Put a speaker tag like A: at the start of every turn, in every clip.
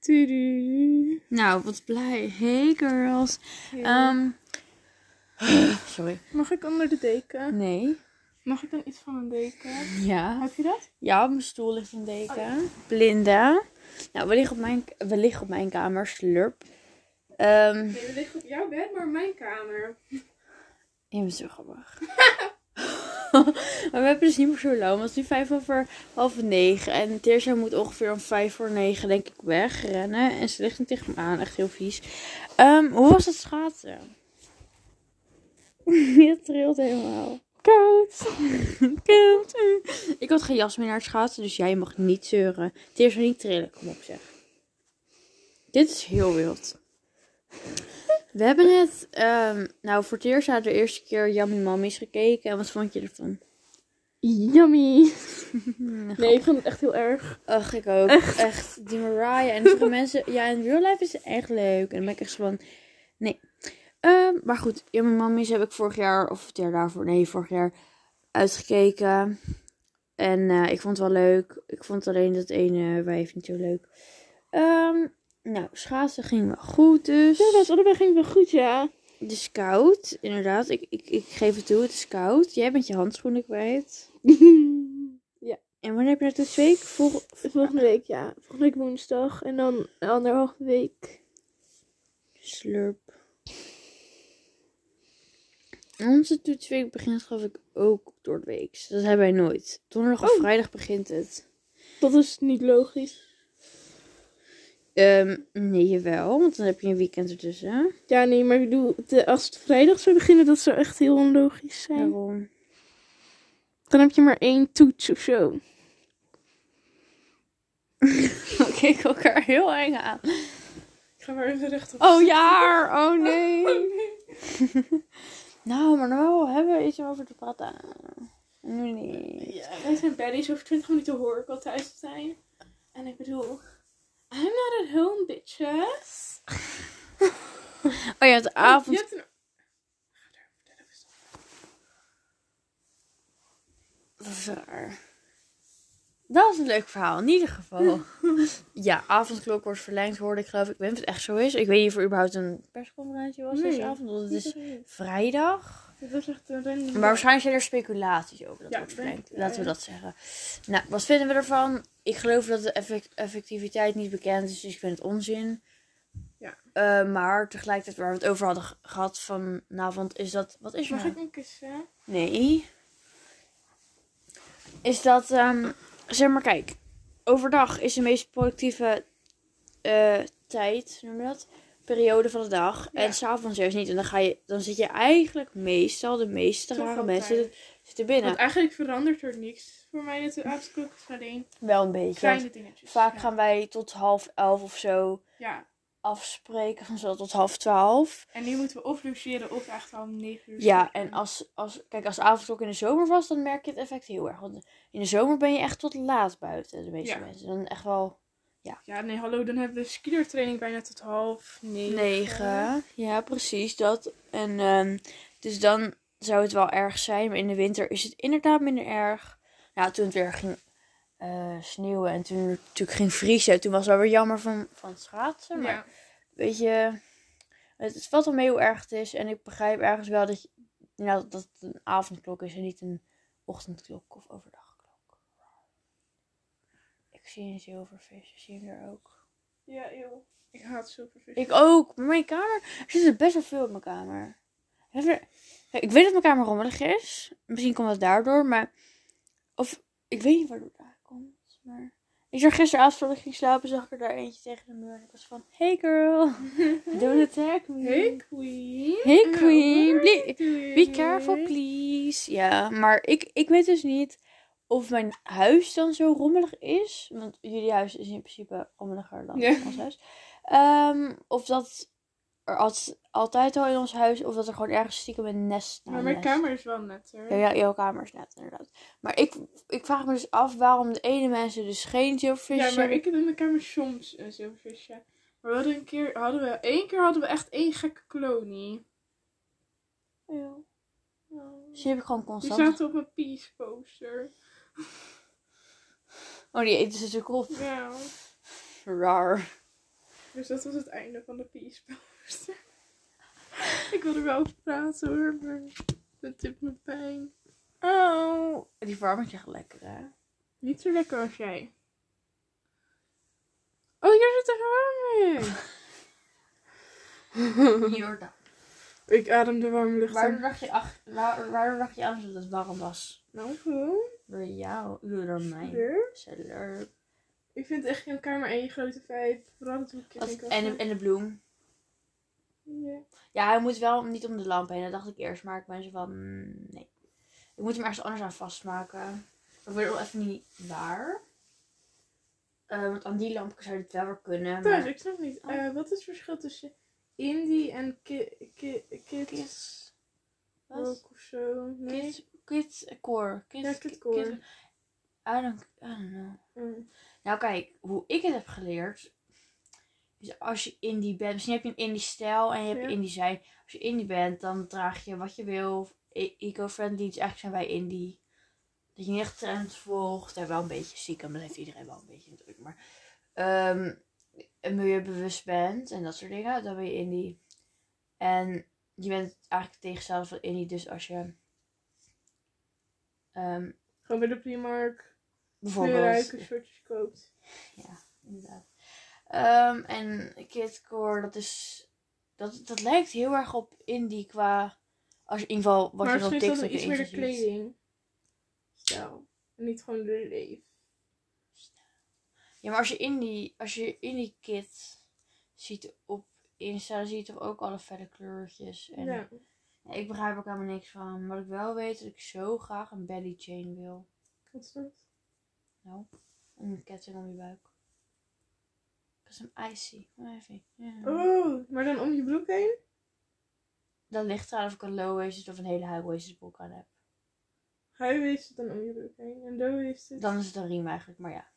A: Tudu.
B: Nou, wat blij. Hey girls. Ehm, sorry.
A: Mag ik onder de deken?
B: Nee.
A: Mag ik dan iets van een deken?
B: Ja.
A: Heb je dat?
B: Ja, op mijn stoel ligt een deken.
A: Oh ja.
B: Blinda. Nou, we liggen op mijn, we liggen op mijn kamer. Slurp. Ehm
A: Nee, we liggen op jouw bed, maar mijn kamer.
B: je bent zo grappig. maar we hebben dus niet meer zo lang. Het is nu vijf over half negen. En Teersa moet ongeveer om vijf voor negen, denk ik, wegrennen. En ze ligt nu tegen me aan. Echt heel vies. Ehm, hoe was het schaatsen? Je trilt helemaal. Koud. Koud. Ik had geen jas meer naar het schaatsen, dus jij mag niet zeuren. Teersa niet trillen, kom op zeg. Dit is heel wild. We hebben net, ehm, nou voor Teersa de eerste keer Yummy Mommies gekeken. En wat vond je ervan?
A: Yummy. Nee, ik vond het echt heel erg.
B: Ach, ik ook. Echt. Die Mariah. En sommige mensen... Ja, in real life is het echt leuk. En dan ben ik echt zo van... Nee. Ehm, maar goed. Yummy Mommies heb ik vorig jaar... Of het jaar daarvoor... Nee, vorig jaar uitgekeken. En eh, ik vond het wel leuk. Ik vond alleen dat ene wijf niet zo leuk. Ehm, nou, schaatsen ging wel goed dus.
A: Ja, dat allebei ging wel goed, ja.
B: Het is koud. Inderdaad. Ik, ik, ik geef het toe. Het is koud. Jij bent je handschoenen kwijt. En wanneer heb je naartoe twee week? Vol...
A: Volgende week, ja. Volgende week woensdag. En dan anderhalve week.
B: Slurp. Onze toetsweek begint geloof ik ook door de week. Dat hebben wij nooit. Donderdag of
A: Oh.
B: vrijdag begint het.
A: Dat is niet logisch.
B: Ehm nee, jawel. Want dan heb je een weekend ertussen.
A: Ja, nee, maar ik bedoel, de, als het vrijdag zou beginnen, dat zou echt heel onlogisch zijn.
B: Daarom.
A: Dan heb je maar één toets of zo.
B: We elkaar heel eng aan.
A: Ik ga maar even recht op.
B: Oh ja! Oh nee! nou, maar nou hebben we iets om over te praten. Nu niet.
A: Ja, wij zijn baddies. Over 20 minuten hoor ik al thuis te zijn. En ik bedoel, I'm not at home, bitches.
B: Oh ja, avond.
A: Je hebt een...
B: Dat is raar. Dat was een leuk verhaal, in ieder geval. ja, avondklok wordt verlengd, hoorde ik geloof ik. Ik weet niet of het echt zo is. Ik weet niet of er überhaupt een persconferentie was deze avond. Want het is vrijdag.
A: Dit was echt een random.
B: Maar waarschijnlijk zijn er speculaties over dat
A: Ja,
B: wordt verlengd.
A: ja,
B: Laten we
A: ja.
B: dat zeggen. Nou, wat vinden we ervan? Ik geloof dat de effect- effectiviteit niet bekend is, dus ik vind het onzin.
A: Ja.
B: Eh, maar tegelijkertijd waar we het over hadden ge- gehad vanavond is dat... Wat is er
A: Mag
B: nou?
A: ik een kussen?
B: Nee. Is dat, ehm, zeg maar, kijk. Overdag is de meest productieve eh, tijd, noem je dat? Periode van de dag.
A: Ja.
B: En s'avonds juist niet. En dan, ga je, dan zit je eigenlijk meestal, de meeste rare mensen zitten binnen.
A: Want eigenlijk verandert er niks. Voor mij de avondklok is alleen
B: Wel een beetje.
A: kleine dingetjes.
B: Vaak
A: ja.
B: gaan wij tot half elf of zo
A: Ja.
B: Afspreken. Van zo tot half twaalf.
A: En nu moeten we of logeren of echt al om 9 uur.
B: Ja, en als, als, kijk, als de avondklok in de zomer was, dan merk je het effect heel erg. Want in de zomer ben je echt tot laat buiten, de meeste
A: Ja.
B: mensen. Dan echt wel
A: Ja, nee, hallo, dan hebben we skiertraining bijna tot half negen.
B: negen. Ja, precies dat. En ehm, dus dan zou het wel erg zijn. Maar in de winter is het inderdaad minder erg. Ja, toen het weer ging eh, sneeuwen en toen natuurlijk ging vriezen. Toen was het wel weer jammer van, van het schaatsen. Maar
A: Ja.
B: weet je, het, het valt wel mee hoe erg het is. En ik begrijp ergens wel dat, je, nou, dat het een avondklok is en niet een ochtendklok of overdagklok. Ik zie een zilvervis, zie je hem er ook?
A: Ja, joh. Ik haat zilvervis.
B: Ik ook, maar mijn kamer, er zit er best wel veel op mijn kamer. Ik weet dat mijn kamer rommelig is. Misschien komt dat daardoor, maar... Of, ik weet niet waardoor maar... Ik zag gisteravond voordat ik ging slapen, zag ik er daar eentje tegen de muur. En ik was van, hey girl, don't attack me.
A: Hey, queen.
B: Hey, queen.
A: Are you
B: Be careful, please. Ja, maar ik, ik weet dus niet of mijn huis dan zo rommelig is. Want jullie huis is in principe rommeliger dan
A: Ja.
B: ons huis. Ehm, of dat er als, altijd al in ons huis, of dat er gewoon ergens stiekem een nest
A: Maar mijn
B: nest.
A: kamer is wel netter.
B: Ja, ja, jouw kamer is net inderdaad. Maar ik, ik vraag me dus af waarom de ene mensen dus geen zilvervis
A: Ja, maar ik heb in mijn kamer soms een zilvervisje. Maar we hadden een keer, hadden we, één keer hadden we echt één gekke kolonie.
B: Ja. Dus die heb ik gewoon
A: Die
B: constant.
A: zaten op mijn peace poster.
B: Oh, die eten ze natuurlijk op.
A: Ja.
B: Raar.
A: Dus dat was het einde van de peace poster. ik wil er wel over praten hoor, maar het tip me pijn.
B: Oh. Die verwarming is echt lekker, hè?
A: Niet zo lekker als jij. Oh, hier zit de verwarming.
B: Jordaan.
A: ik adem de warme lucht
B: Waarom
A: in.
B: dacht je, ach, waar, waarom dacht je aan dat het warm was?
A: Nou, gewoon.
B: Door jou, door mij.
A: Ik vind echt geen kamer één grote vibe. Vooral het ik
B: En, en de bloem.
A: Ja.
B: Ja, hij moet wel niet om de lamp heen. Dat dacht ik eerst. Maar ik ben zo van, mm, nee. Ik moet hem ergens anders aan vastmaken. Dat wordt wel even niet waar. Eh, want aan die lamp zou het wel weer kunnen.
A: Thuis,
B: Maar...
A: ik snap niet.
B: Oh.
A: Eh, wat is het verschil tussen indie en ki ki kids
B: Kids. Wat?
A: of zo? Nee.
B: Kids, kids core. Kids,
A: Ja,
B: kids- I don't, I don't know.
A: Mm.
B: Nou kijk, hoe ik het heb geleerd. Is als je indie bent. Misschien heb je een indie stijl en je hebt
A: Ja.
B: indie zijn. Als je indie bent, dan draag je wat je wil. E- Eco-friendly. Dus eigenlijk zijn wij indie. Dat je niet echt trends volgt. En wel een beetje ziek. En dat heeft iedereen wel een beetje natuurlijk. Maar en milieubewust bent. En dat soort dingen. Dan ben je indie. En je bent eigenlijk tegenstander van indie. Dus als je... ehm,
A: Gewoon bij de Primark
B: bijvoorbeeld...
A: kleurrijke shirtjes koopt.
B: Ja, inderdaad. Ehm, en Kidcore, dat is. Dat, dat lijkt heel erg op indie qua. Als je in ieder geval wat
A: maar
B: je op TikTok
A: iets meer de kleding. En niet gewoon de leef.
B: Ja, maar als je indie, als je indie kid ziet op Insta, dan zie je toch ook alle felle kleurtjes. En
A: Ja.
B: Ja, ik begrijp er ook helemaal niks van. Maar ik wel weet dat ik zo graag een belly chain wil.
A: Wat is dat?
B: Nou, een ketting om je buik. Cause I'm icy. Even.
A: Oh, maar dan om je broek heen?
B: Dan ligt eraan of ik een low-waisted of een hele high-waisted broek aan heb.
A: Het dan om je broek heen. En het.
B: Dan is het een riem eigenlijk, maar ja.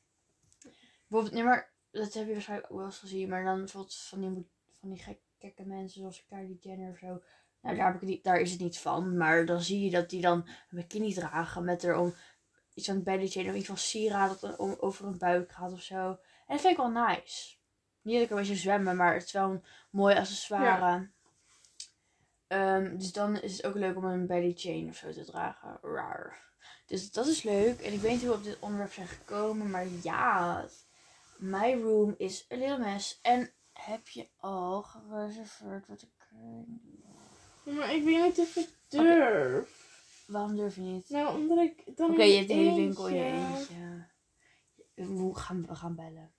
B: Bijvoorbeeld, nee, maar dat heb je waarschijnlijk ook wel eens gezien. Maar dan bijvoorbeeld van die, van die gek, gekke mensen zoals Kylie Jenner of zo. Nou, daar, heb ik niet, daar is het niet van. Maar dan zie je dat die dan een bikini dragen met er om iets aan het belly chain of iets van sieraad dat over een buik gaat of zo. En dat vind ik wel nice. Niet dat ik een beetje zwemmen, maar het is wel een mooi accessoire. Ehm, dus dan is het ook leuk om een belly chain of zo te dragen. Raar. Dus dat is leuk. En ik weet niet hoe we op dit onderwerp zijn gekomen. Maar ja, my room is a little mess. En heb je al gereserveerd wat ik...
A: Maar ik weet niet of ik durf.
B: Waarom durf je niet?
A: Nou, omdat ik dan
B: Oké,
A: in
B: je hebt de hele winkel in je
A: eentje-
B: eentje. We gaan, we gaan bellen.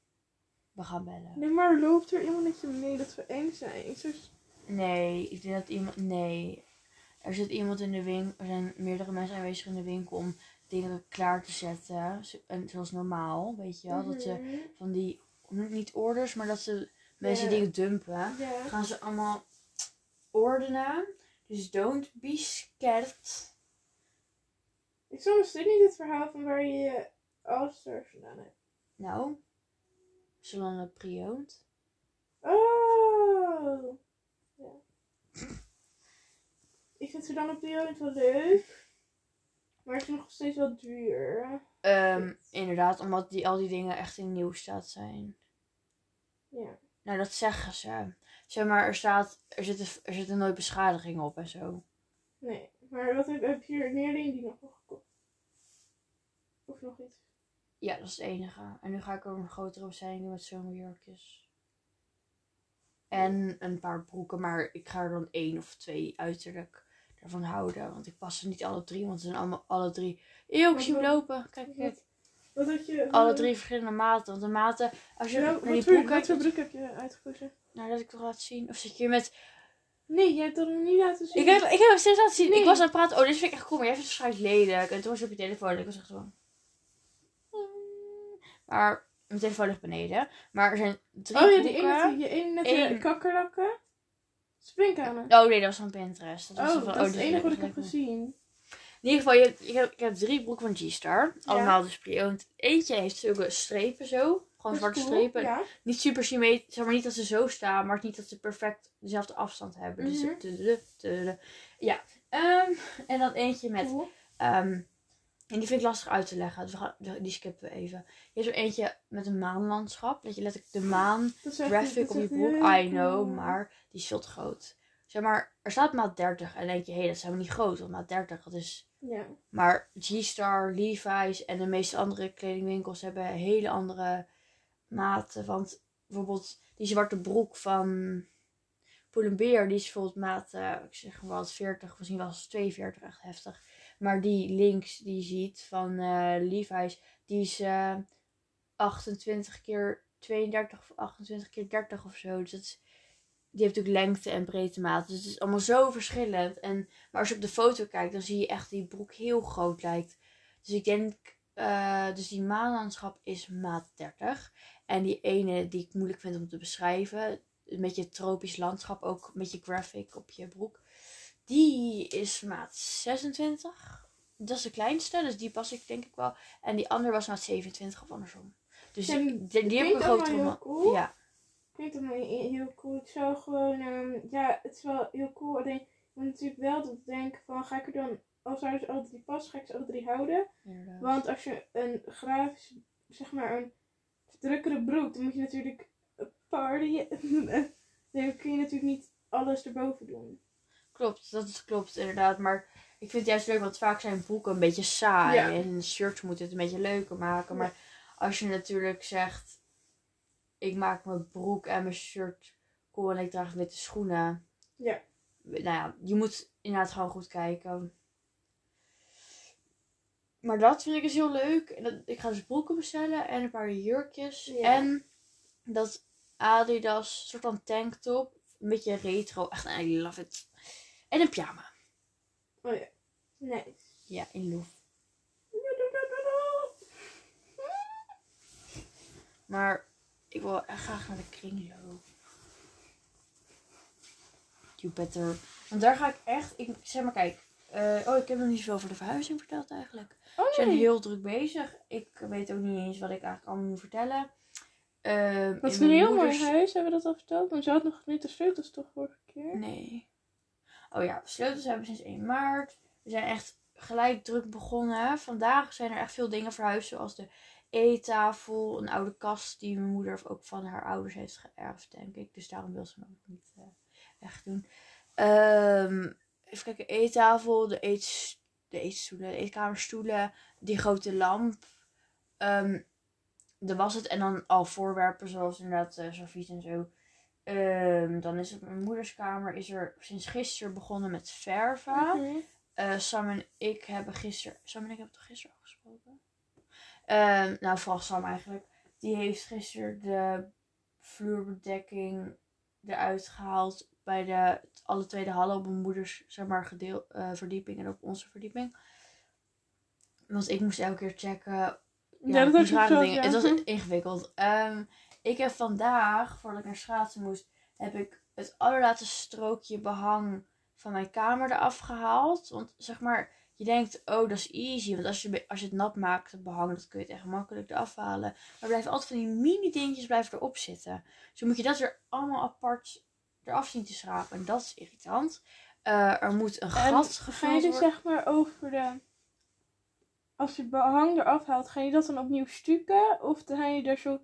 B: We gaan bellen.
A: Nee, maar loopt er iemand met je mee dat we eng zijn? Zo
B: Nee, ik denk dat iemand... Nee. Er zit iemand in de winkel... Er zijn meerdere mensen aanwezig in de winkel om dingen klaar te zetten. Zo- En zoals normaal, weet je wel. Dat ze
A: Mhm.
B: van die... Niet orders, maar dat ze mensen dingen dumpen.
A: Ja.
B: Gaan ze allemaal ordenen. Dus don't be scared.
A: Ik snap nog steeds niet het verhaal van waar je je All-Stars vandaan hebt.
B: Nou. Salon pre-owned.
A: Oh! Ja. Ik vind op die wel leuk. Maar het is nog steeds wel duur.
B: Ehm, inderdaad, omdat die, al die dingen echt in nieuw staat zijn.
A: Ja.
B: Nou, dat zeggen ze. Zeg maar, er staat, er zitten, er zitten nooit beschadigingen op en zo.
A: Nee. Maar wat heb, heb je er alleen die nog gekocht? Of nog iets?
B: Ja, dat is het enige. En nu ga ik er een grotere bestelling doen met zomerjurkjes. En een paar broeken, maar ik ga er dan één of twee uiterlijk ervan houden. Want ik pas ze niet alle drie, want ze zijn allemaal alle drie... Eeuw, ik zie hem lopen. Kijk, kijk.
A: Wat had je...
B: Alle drie verschillende maten. Want de maten, als je
A: Ja,
B: naar die broek
A: wat voor
B: kijkt...
A: broek heb je uitgekozen?
B: Nou, dat ik toch laten zien. Of zit je hier met...
A: Nee, je hebt dat nog niet laten zien.
B: Ik heb, ik heb hem steeds laten zien.
A: Nee.
B: Ik was aan het praten. Oh, dit vind ik echt cool. Maar jij vindt het waarschijnlijk lelijk. En toen was je op je telefoon. En ik was echt zo... Maar mijn telefoon ligt beneden. Maar er zijn drie
A: Oh ja, die
B: broeken.
A: ene, die ene
B: Eén.
A: de kakkerlakken. Springkanen.
B: Oh nee, dat was van Pinterest. Dat was
A: Oh,
B: van,
A: dat is
B: dit
A: het enige wat ik heb
B: leuk.
A: gezien.
B: In ieder geval, je ik, heb, ik heb drie broeken van G-Star. Allemaal dus pre-owned. Eentje heeft zulke strepen zo. Gewoon
A: Dat is
B: zwarte
A: cool,
B: strepen.
A: Ja.
B: Niet super symmetrisch. Zeg maar niet dat ze zo staan. Maar niet dat ze perfect dezelfde afstand hebben. Dus
A: Mhm.
B: Ja. Ehm, en dan eentje met
A: Cool.
B: ehm, En die vind ik lastig uit te leggen. Dus we gaan, die skippen we even. Je hebt er eentje met een maanlandschap. Dat je letterlijk de maan graphic op je broek. I know, maar die is veel te groot. Zeg maar, er staat maat 30. En dan denk je, hé, hey, dat is helemaal niet groot. Want maat 30, dat is...
A: Ja.
B: Maar G-Star, Levi's en de meeste andere kledingwinkels hebben hele andere maten. Want bijvoorbeeld die zwarte broek van Pull&Bear, die is bijvoorbeeld maat, eh, ik zeg maar wat, 40, misschien wel eens 42, echt heftig. Maar die links die je ziet van eh, Levi's, die is eh 28 keer 32 of 28 keer 30 of zo. Dus dat die heeft natuurlijk lengte en breedte maat. Dus het is allemaal zo verschillend. En, maar als je op de foto kijkt, dan zie je echt die broek heel groot lijkt. Dus ik denk, eh, dus die maanlandschap is maat 30. En die ene die ik moeilijk vind om te beschrijven, een beetje tropisch landschap, ook een beetje graphic op je broek. Die is maat 26. Dat is de kleinste, dus die pas ik denk ik wel. En die andere was maat 27 of andersom. Dus
A: Ja,
B: die, die, die heb ik een
A: allemaal heel cool.
B: Ja,
A: Klinkt allemaal he- heel cool. Ik zou gewoon, ehm, ja, het is wel heel cool. Alleen, ik moet natuurlijk wel dat denken van, ga ik er dan, als zouden ze alle drie passen, ga ik ze alle drie houden? Want als je een grafisch, zeg maar, een drukkere broek, dan moet je natuurlijk partyen. dan kun je natuurlijk niet alles erboven doen.
B: Klopt, dat is, klopt inderdaad. Maar ik vind het juist leuk, want vaak zijn broeken een beetje saai.
A: Ja.
B: En shirts moeten het een beetje leuker maken. Maar als je natuurlijk zegt, ik maak mijn broek en mijn shirt cool en ik draag witte schoenen.
A: Ja.
B: Nou ja, je moet inderdaad gewoon goed kijken. Maar dat vind ik dus heel leuk. En dat, ik ga dus broeken bestellen en een paar jurkjes.
A: Ja.
B: En dat Adidas soort van tanktop. Een beetje retro. Echt, I love it. En een pyjama.
A: Oh ja. Nice.
B: Ja, in loef. Maar ik wil echt graag naar de kringloop. You better. Want daar ga ik echt. Ik, zeg maar, kijk. eh, oh, ik heb nog niet zoveel over de verhuizing verteld eigenlijk.
A: Oh
B: We zijn
A: nee.
B: heel druk bezig. Ik weet ook niet eens wat ik eigenlijk allemaal moet vertellen. Ehm,
A: Dat is een heel mooi huis, hebben we dat al verteld? Maar ze had nog niet de sleutels toch vorige keer?
B: Nee. Oh ja, sleutels hebben we sinds 1 maart. We zijn echt gelijk druk begonnen. Vandaag zijn er echt veel dingen verhuisd. Zoals de eettafel, een oude kast die mijn moeder ook van haar ouders heeft geërfd, denk ik. Dus daarom wil ze hem ook niet eh echt doen. Ehm, even kijken, eettafel, de, eet, de eetstoelen, de eetkamerstoelen, die grote lamp. Dat was het. En dan al voorwerpen zoals inderdaad eh servies en zo. Ehm, dan is het mijn moeders kamer is er sinds gisteren begonnen met verven.
A: Mhm.
B: Eh, Sam en ik hebben gisteren. Sam en ik hebben toch gisteren afgesproken? Ehm, nou, vooral Sam eigenlijk. Die heeft gisteren de vloerbedekking eruit gehaald. Bij de alle tweede hallen op mijn moeders zeg maar, gedeel, eh, verdieping en op onze verdieping. Want ik moest elke keer checken. Ja,
A: Ja, dat ja.
B: Het was ingewikkeld. Ehm, ik heb vandaag, voordat ik naar schaatsen moest, heb ik het allerlaatste strookje behang van mijn kamer eraf gehaald. Want zeg maar, je denkt, oh, dat is easy. Want als je, als je het nat maakt, het behang, dat kun je het echt makkelijk eraf halen. Maar er blijven altijd van die mini dingetjes blijven erop zitten. Dus dan moet je dat er allemaal apart eraf zien te schrapen. En dat is irritant. Eh, er moet een
A: En
B: gat gevuld
A: dus
B: worden.
A: zeg maar over de... Als je het behang eraf haalt, ga je dat dan opnieuw stukken? Of ga je er zo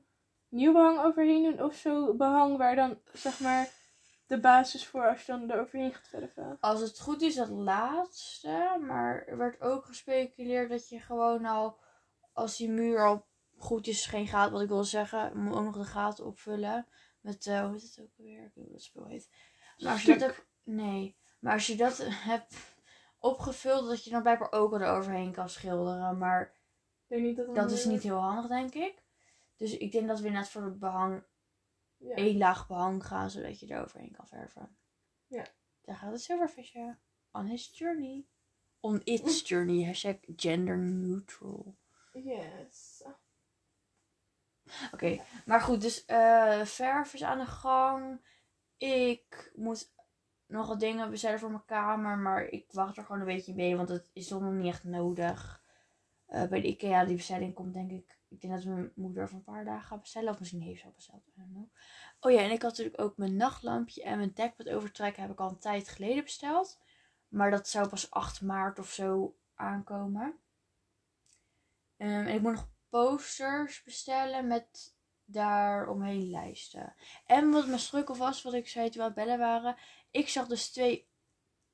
A: nieuw behang overheen doen? Of zo behang waar dan zeg maar de basis voor als je dan er overheen gaat verven?
B: Als het goed is, dat laatste. Maar er werd ook gespeculeerd dat je gewoon al, als die muur al goed is, geen gaten, wat ik wil zeggen, moet ook nog de gaten opvullen. Met, eh, hoe heet het ook alweer? Ik weet niet hoe dat spul heet. Maar als je dat hebt, nee. Maar als je dat hebt opgevuld, dat je dan blijkbaar ook al eroverheen kan schilderen. Maar
A: denk niet dat het
B: dat is niet heel handig, denk ik. Dus ik denk dat we net voor het behang
A: Ja.
B: één laag behang gaan, zodat je er overheen kan verven.
A: Ja.
B: Daar gaat het zilvervisje. On his journey. On its journey. Hashtag gender neutral.
A: Yes.
B: Oké, maar goed, dus eh verf is aan de gang. Ik moet nog wat dingen bestellen voor mijn kamer, maar ik wacht er gewoon een beetje mee, want het is nog niet echt nodig. Eh, bij de IKEA, die bestelling komt denk ik, ik denk dat mijn moeder over een paar dagen gaat bestellen, of misschien heeft ze al besteld. Oh ja, en ik had natuurlijk ook mijn nachtlampje en mijn dekbed overtrekken heb ik al een tijd geleden besteld. Maar dat zou pas 8 maart of zo aankomen. Ehm, en ik moet nog posters bestellen met daar omheen lijsten. En wat mijn struggle was, wat ik zei toen we aan het bellen waren. Ik zag dus twee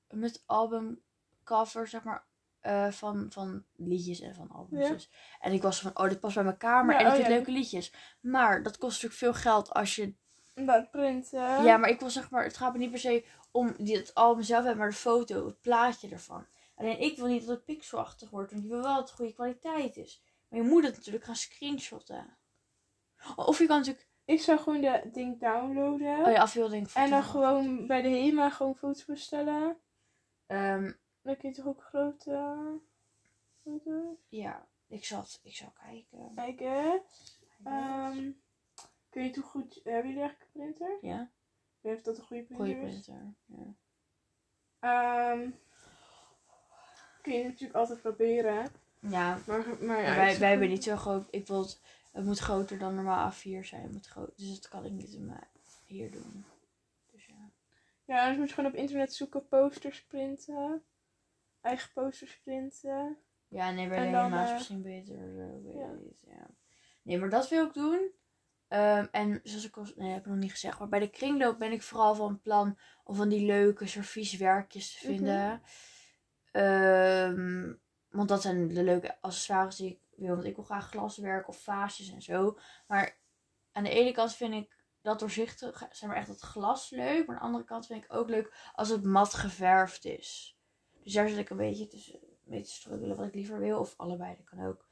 B: met albumcovers, zeg maar, eh, van, van liedjes en van albums.
A: Ja.
B: dus. En ik was van, oh, dit past bij mijn kamer
A: Ja,
B: en ik
A: oh
B: vind leuke liedjes. Maar dat kost natuurlijk veel geld als je
A: Dat printen.
B: ja, maar ik wil zeg maar, het gaat me niet per se om die, het album zelf maar de foto, het plaatje ervan. Alleen ik wil niet dat het pixelachtig wordt, want je wil wel dat het goede kwaliteit is. Maar je moet het natuurlijk gaan screenshotten. Of je kan natuurlijk,
A: Ik zou gewoon de ding downloaden.
B: oh ja, afbeelding
A: en dan gewoon bij de HEMA gewoon foto's bestellen.
B: Ehm,
A: Dan kun je toch ook grote foto's?
B: ja, ik zat, ik zal kijken.
A: Guess. Ehm, kun je toch goed... Hebben jullie eigenlijk een printer?
B: ja,
A: of dat een goede printer
B: goede printer. Ja.
A: Ehm, kun je natuurlijk altijd proberen.
B: Ja,
A: Maar, maar ja,
B: wij, wij hebben niet zo groot. Ik wil het, het moet groter dan normaal A4 zijn. Het moet groot, dus dat kan ik niet hier doen. Dus ja.
A: Ja, anders moet je gewoon op internet zoeken. Posters printen. Eigen posters printen.
B: Ja, nee, bij
A: En
B: de HEMA is
A: eh,
B: misschien beter. Zo,
A: ja.
B: Nee, maar dat wil ik doen. Ehm, en zoals ik al, nee, heb ik nog niet gezegd, maar bij de kringloop ben ik vooral van plan om van die leuke servieswerkjes te
A: Mhm.
B: vinden. Ehm, want dat zijn de leuke accessoires die ik wil. Want ik wil graag glaswerk of vaasjes en zo. Maar aan de ene kant vind ik dat doorzichtig, zeg maar echt het glas leuk. Maar aan de andere kant vind ik ook leuk als het mat geverfd is. Dus daar zit ik een beetje tussen mee te struggelen wat ik liever wil. Of allebei, dat kan ook.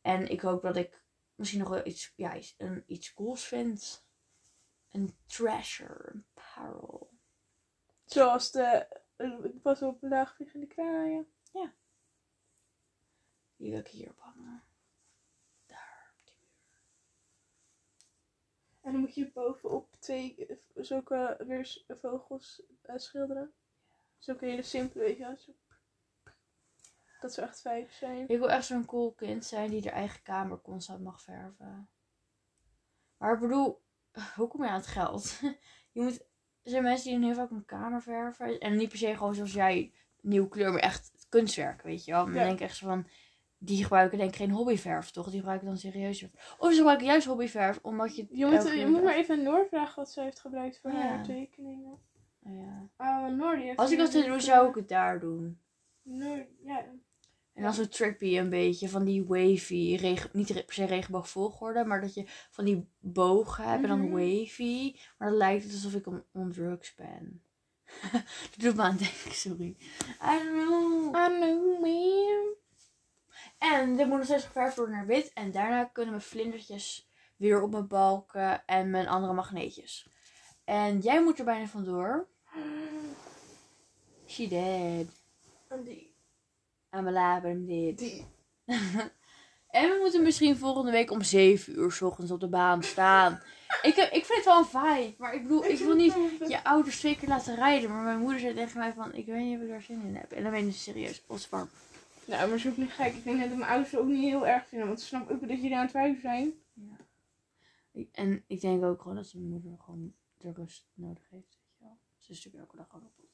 B: En ik hoop dat ik misschien nog wel iets, ja, iets, een, iets cools vind. Een treasure, een parel.
A: Zoals de... Ik was op laagvliegende kraaien.
B: Die wil ik hier op hangen. Daar. op die muur.
A: En dan moet je bovenop twee eh, zulke weer vogels eh, schilderen. Zulke hele simpele, weet je wel. Dat zou echt vijf zijn.
B: Ik wil echt zo'n cool kind zijn die de eigen kamer constant mag verven. Maar ik bedoel, hoe kom je aan het geld? Je moet, er zijn mensen die heel vaak een kamer verven. En niet per se gewoon zoals jij, nieuw kleur, maar echt kunstwerk, weet je wel. Maar
A: Ja.
B: denk echt zo van, die gebruiken denk ik geen hobbyverf, toch? Die gebruiken dan serieus verf. Of ze gebruiken juist hobbyverf, omdat je...
A: Je moet, je moet maar even aan Noor vragen wat zij heeft gebruikt voor
B: Ja.
A: haar tekeningen.
B: Oh, ja.
A: Want Noor die heeft...
B: Als ik dat zou doen, zou ik het daar doen.
A: Noor, ja.
B: En dan zo trippy een beetje, van die wavy, regen, niet per se regenboogvolgorde, maar dat je van die bogen hebt en dan
A: Mhm.
B: wavy. Maar dan lijkt het alsof ik on, on drugs ben. dat doet me aan denken, sorry. I don't know.
A: I know me.
B: En dit moet nog steeds geverfd worden naar wit. En daarna kunnen mijn vlindertjes weer op mijn balken en mijn andere magneetjes. En jij moet er bijna vandoor. She dead.
A: En die.
B: Alive, I'm dead.
A: Die.
B: en we moeten misschien volgende week om 7 uur 's ochtends op de baan staan. ik, heb, ik vind het wel een vibe. Maar ik bedoel, ik wil niet je ouders twee keer laten rijden. Maar mijn moeder zei tegen mij van, ik weet niet of ik daar zin in heb. En dan ben je serieus, als warm.
A: Nou, maar zo ook niet gek. Ik denk dat mijn ouders ook niet heel erg vinden. Want ze snappen ook dat jullie aan het twijfelen zijn.
B: En ik denk ook gewoon dat mijn moeder gewoon de rust nodig heeft. Weet je wel. Ze is natuurlijk elke dag gewoon op.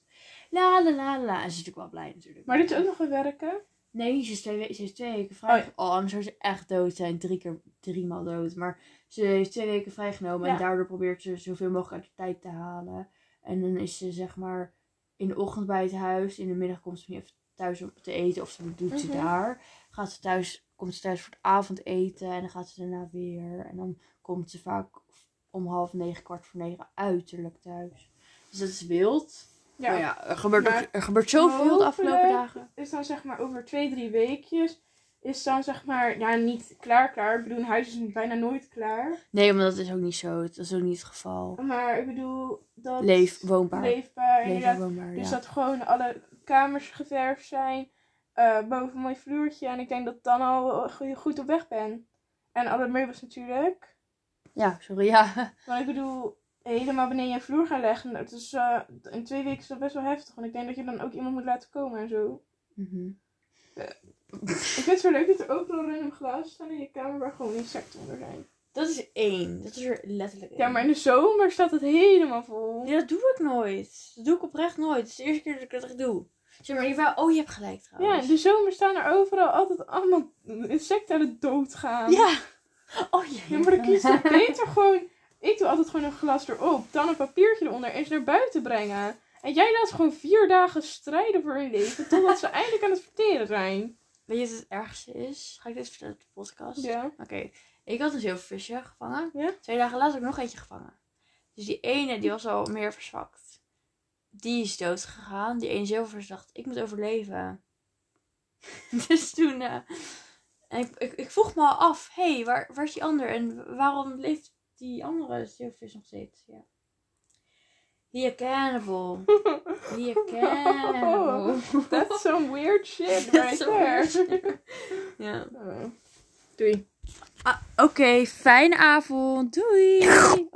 B: La la la la. En ze is natuurlijk wel blij natuurlijk.
A: Maar dit is ook nog wel werken.
B: Nee, ze is twee, we- ze is twee weken vrij.
A: Oh
B: Oh, anders zou ze echt dood zijn. Drie keer, drie maal dood. Maar ze heeft twee weken vrijgenomen. En
A: Ja.
B: daardoor probeert ze zoveel mogelijk uit de tijd te halen. En dan is ze zeg maar in de ochtend bij het huis. In de middag komt ze even thuis om te eten. Of ze doet ze
A: Mhm.
B: daar. Gaat ze thuis, komt ze thuis voor het avondeten. En dan gaat ze daarna weer. En dan komt ze vaak om half negen, kwart voor negen uiterlijk thuis. Dus dat is wild.
A: Ja.
B: Maar ja, er gebeurt,
A: Maar
B: ook, er gebeurt zoveel de afgelopen dagen.
A: Is dan zeg maar over twee, drie weekjes. Is dan zeg maar, ja, niet klaar, klaar. Ik bedoel, een huis is bijna nooit klaar.
B: Nee, maar dat is ook niet zo. Dat is ook niet het geval.
A: Maar ik bedoel, dat.
B: Leef, woonbaar.
A: Leefbaar,
B: woonbaar,
A: Dus
B: ja.
A: dat gewoon alle kamers geverfd zijn. eh, boven een mooi vloertje. En ik denk dat ik dan al go- goed op weg ben. En alle meubels natuurlijk.
B: Ja, sorry, ja.
A: Maar ik bedoel, helemaal beneden je vloer gaan leggen. Dat is, eh, in twee weken is dat best wel heftig. Want ik denk dat je dan ook iemand moet laten komen en zo.
B: Mhm.
A: Ik vind het zo leuk dat er overal random glazen staan in je kamer waar gewoon insecten onder zijn.
B: Dat is één. Dat is er letterlijk één.
A: Ja, maar in de zomer staat het helemaal vol.
B: Ja, dat doe ik nooit. Dat doe ik oprecht nooit. Het is de eerste keer dat ik dat echt doe. Zeg maar, wou... Oh, je hebt gelijk
A: Ja,
B: trouwens.
A: in de zomer staan er overal altijd allemaal insecten aan het doodgaan.
B: Ja. Oh, ja.
A: Ja, maar dan kies je beter gewoon... Ik doe altijd gewoon een glas erop, dan een papiertje eronder en ze naar buiten brengen. En jij laat ze gewoon vier dagen strijden voor hun leven, totdat ze eindelijk aan het verteren zijn.
B: Weet je wat het ergste is? Ga ik dit vertellen op de podcast?
A: Ja.
B: Oké, ik had een zilvervisje gevangen.
A: Ja?
B: Twee dagen later heb ik nog eentje gevangen. Dus die ene, die was al meer verzwakt. Die is dood gegaan. Die ene zilvervis dacht, ik moet overleven. dus toen... eh, en ik, ik, ik vroeg me al af, hé, hey, waar, waar is die ander? En waarom leeft die andere zilvervis nog steeds? Ja. He a cannibal. He a cannibal.
A: That's some weird shit right there.
B: ja.
A: Oh. Doei.
B: Ah, Oké, fijne avond. Doei.